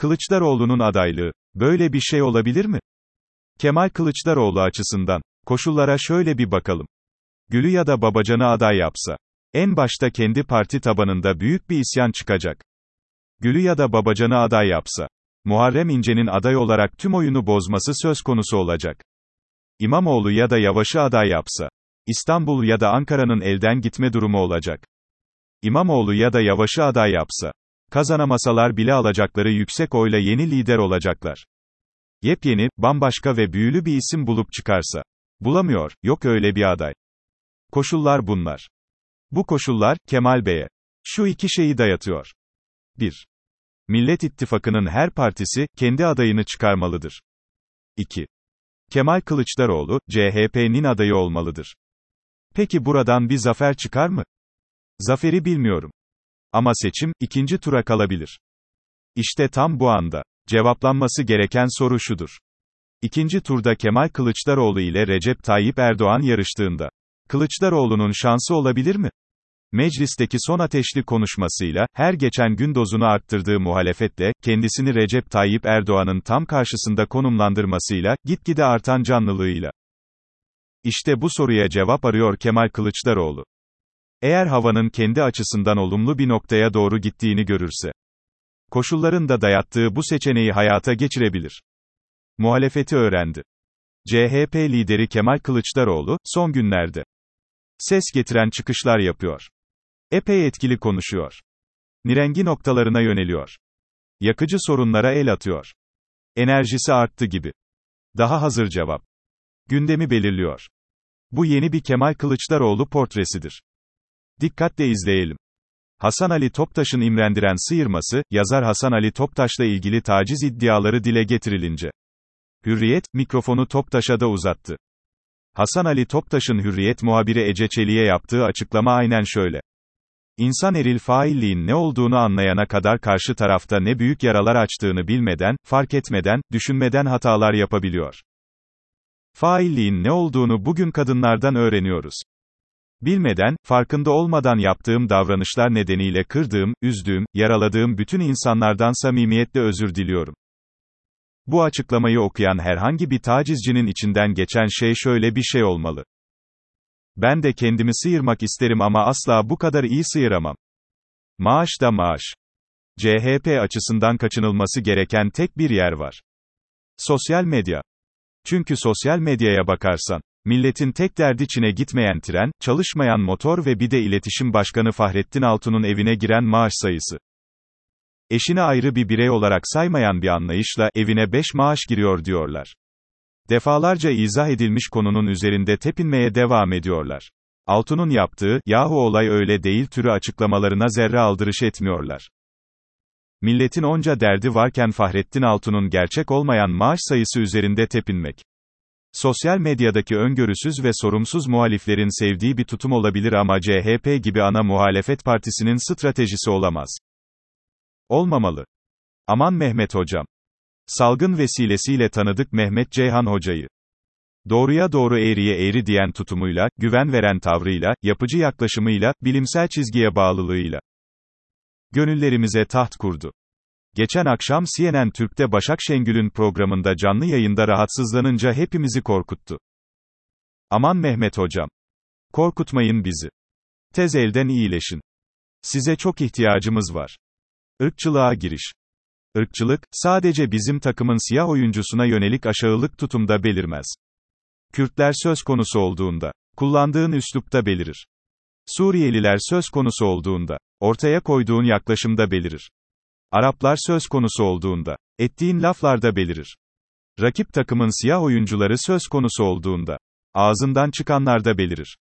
Kılıçdaroğlu'nun adaylığı. Böyle bir şey olabilir mi? Kemal Kılıçdaroğlu açısından. Koşullara şöyle bir bakalım. Gül'ü ya da Babacan'ı aday yapsa. En başta kendi parti tabanında büyük bir isyan çıkacak. Gül'ü ya da Babacan'ı aday yapsa. Muharrem İnce'nin aday olarak tüm oyunu bozması söz konusu olacak. İmamoğlu ya da Yavaş'ı aday yapsa. İstanbul ya da Ankara'nın elden gitme durumu olacak. İmamoğlu ya da Yavaş'ı aday yapsa. Kazanamasalar bile alacakları yüksek oyla yeni lider olacaklar. Yepyeni, bambaşka ve büyülü bir isim bulup çıkarsa. Bulamıyor, yok öyle bir aday. Koşullar bunlar. Bu koşullar, Kemal Bey'e. Şu iki şeyi dayatıyor. 1. Millet İttifakı'nın her partisi, kendi adayını çıkarmalıdır. 2. Kemal Kılıçdaroğlu, CHP'nin adayı olmalıdır. Peki buradan bir zafer çıkar mı? Zaferi bilmiyorum. Ama seçim, ikinci tura kalabilir. İşte tam bu anda. Cevaplanması gereken soru şudur. İkinci turda Kemal Kılıçdaroğlu ile Recep Tayyip Erdoğan yarıştığında, Kılıçdaroğlu'nun şansı olabilir mi? Meclisteki son ateşli konuşmasıyla, her geçen gün dozunu arttırdığı muhalefetle, kendisini Recep Tayyip Erdoğan'ın tam karşısında konumlandırmasıyla, gitgide artan canlılığıyla. İşte bu soruya cevap arıyor Kemal Kılıçdaroğlu. Eğer havanın kendi açısından olumlu bir noktaya doğru gittiğini görürse, koşulların da dayattığı bu seçeneği hayata geçirebilir. Muhalefeti öğrendi. CHP lideri Kemal Kılıçdaroğlu, son günlerde ses getiren çıkışlar yapıyor. Epey etkili konuşuyor. Nirengi noktalarına yöneliyor. Yakıcı sorunlara el atıyor. Enerjisi arttı gibi. Daha hazır cevap. Gündemi belirliyor. Bu yeni bir Kemal Kılıçdaroğlu portresidir. Dikkatle izleyelim. Hasan Ali Toptaş'ın imrendiren sıyırması, yazar Hasan Ali Toptaş'la ilgili taciz iddiaları dile getirilince. Hürriyet, mikrofonu Toptaş'a da uzattı. Hasan Ali Toptaş'ın Hürriyet muhabiri Ece Çelik'e yaptığı açıklama aynen şöyle. İnsan eril failliğin ne olduğunu anlayana kadar karşı tarafta ne büyük yaralar açtığını bilmeden, fark etmeden, düşünmeden hatalar yapabiliyor. Failliğin ne olduğunu bugün kadınlardan öğreniyoruz. Bilmeden, farkında olmadan yaptığım davranışlar nedeniyle kırdığım, üzdüğüm, yaraladığım bütün insanlardan samimiyetle özür diliyorum. Bu açıklamayı okuyan herhangi bir tacizcinin içinden geçen şey şöyle bir şey olmalı. Ben de kendimi sıyırmak isterim ama asla bu kadar iyi sıyıramam. Maaş da maaş. CHP açısından kaçınılması gereken tek bir yer var. Sosyal medya. Çünkü sosyal medyaya bakarsan, milletin tek derdi Çin'e gitmeyen tren, çalışmayan motor ve bir de iletişim başkanı Fahrettin Altun'un evine giren maaş sayısı. Eşini ayrı bir birey olarak saymayan bir anlayışla, evine 5 maaş giriyor diyorlar. Defalarca izah edilmiş konunun üzerinde tepinmeye devam ediyorlar. Altun'un yaptığı, yahu olay öyle değil türü açıklamalarına zerre aldırış etmiyorlar. Milletin onca derdi varken Fahrettin Altun'un gerçek olmayan maaş sayısı üzerinde tepinmek. Sosyal medyadaki öngörüsüz ve sorumsuz muhaliflerin sevdiği bir tutum olabilir ama CHP gibi ana muhalefet partisinin stratejisi olamaz. Olmamalı. Aman Mehmet Hocam. Salgın vesilesiyle tanıdık Mehmet Ceyhan Hoca'yı. Doğruya doğru eğriye eğri diyen tutumuyla, güven veren tavrıyla, yapıcı yaklaşımıyla, bilimsel çizgiye bağlılığıyla. Gönüllerimize taht kurdu. Geçen akşam CNN Türk'te Başak Şengül'ün programında canlı yayında rahatsızlanınca hepimizi korkuttu. Aman Mehmet hocam. Korkutmayın bizi. Tez elden iyileşin. Size çok ihtiyacımız var. Irkçılığa giriş. Irkçılık, sadece bizim takımın siyah oyuncusuna yönelik aşağılık tutumda belirmez. Kürtler söz konusu olduğunda, kullandığın üslupta belirir. Suriyeliler söz konusu olduğunda, ortaya koyduğun yaklaşımda belirir. Araplar söz konusu olduğunda, ettiğin laflarda belirir. Rakip takımın siyah oyuncuları söz konusu olduğunda, ağzından çıkanlarda belirir.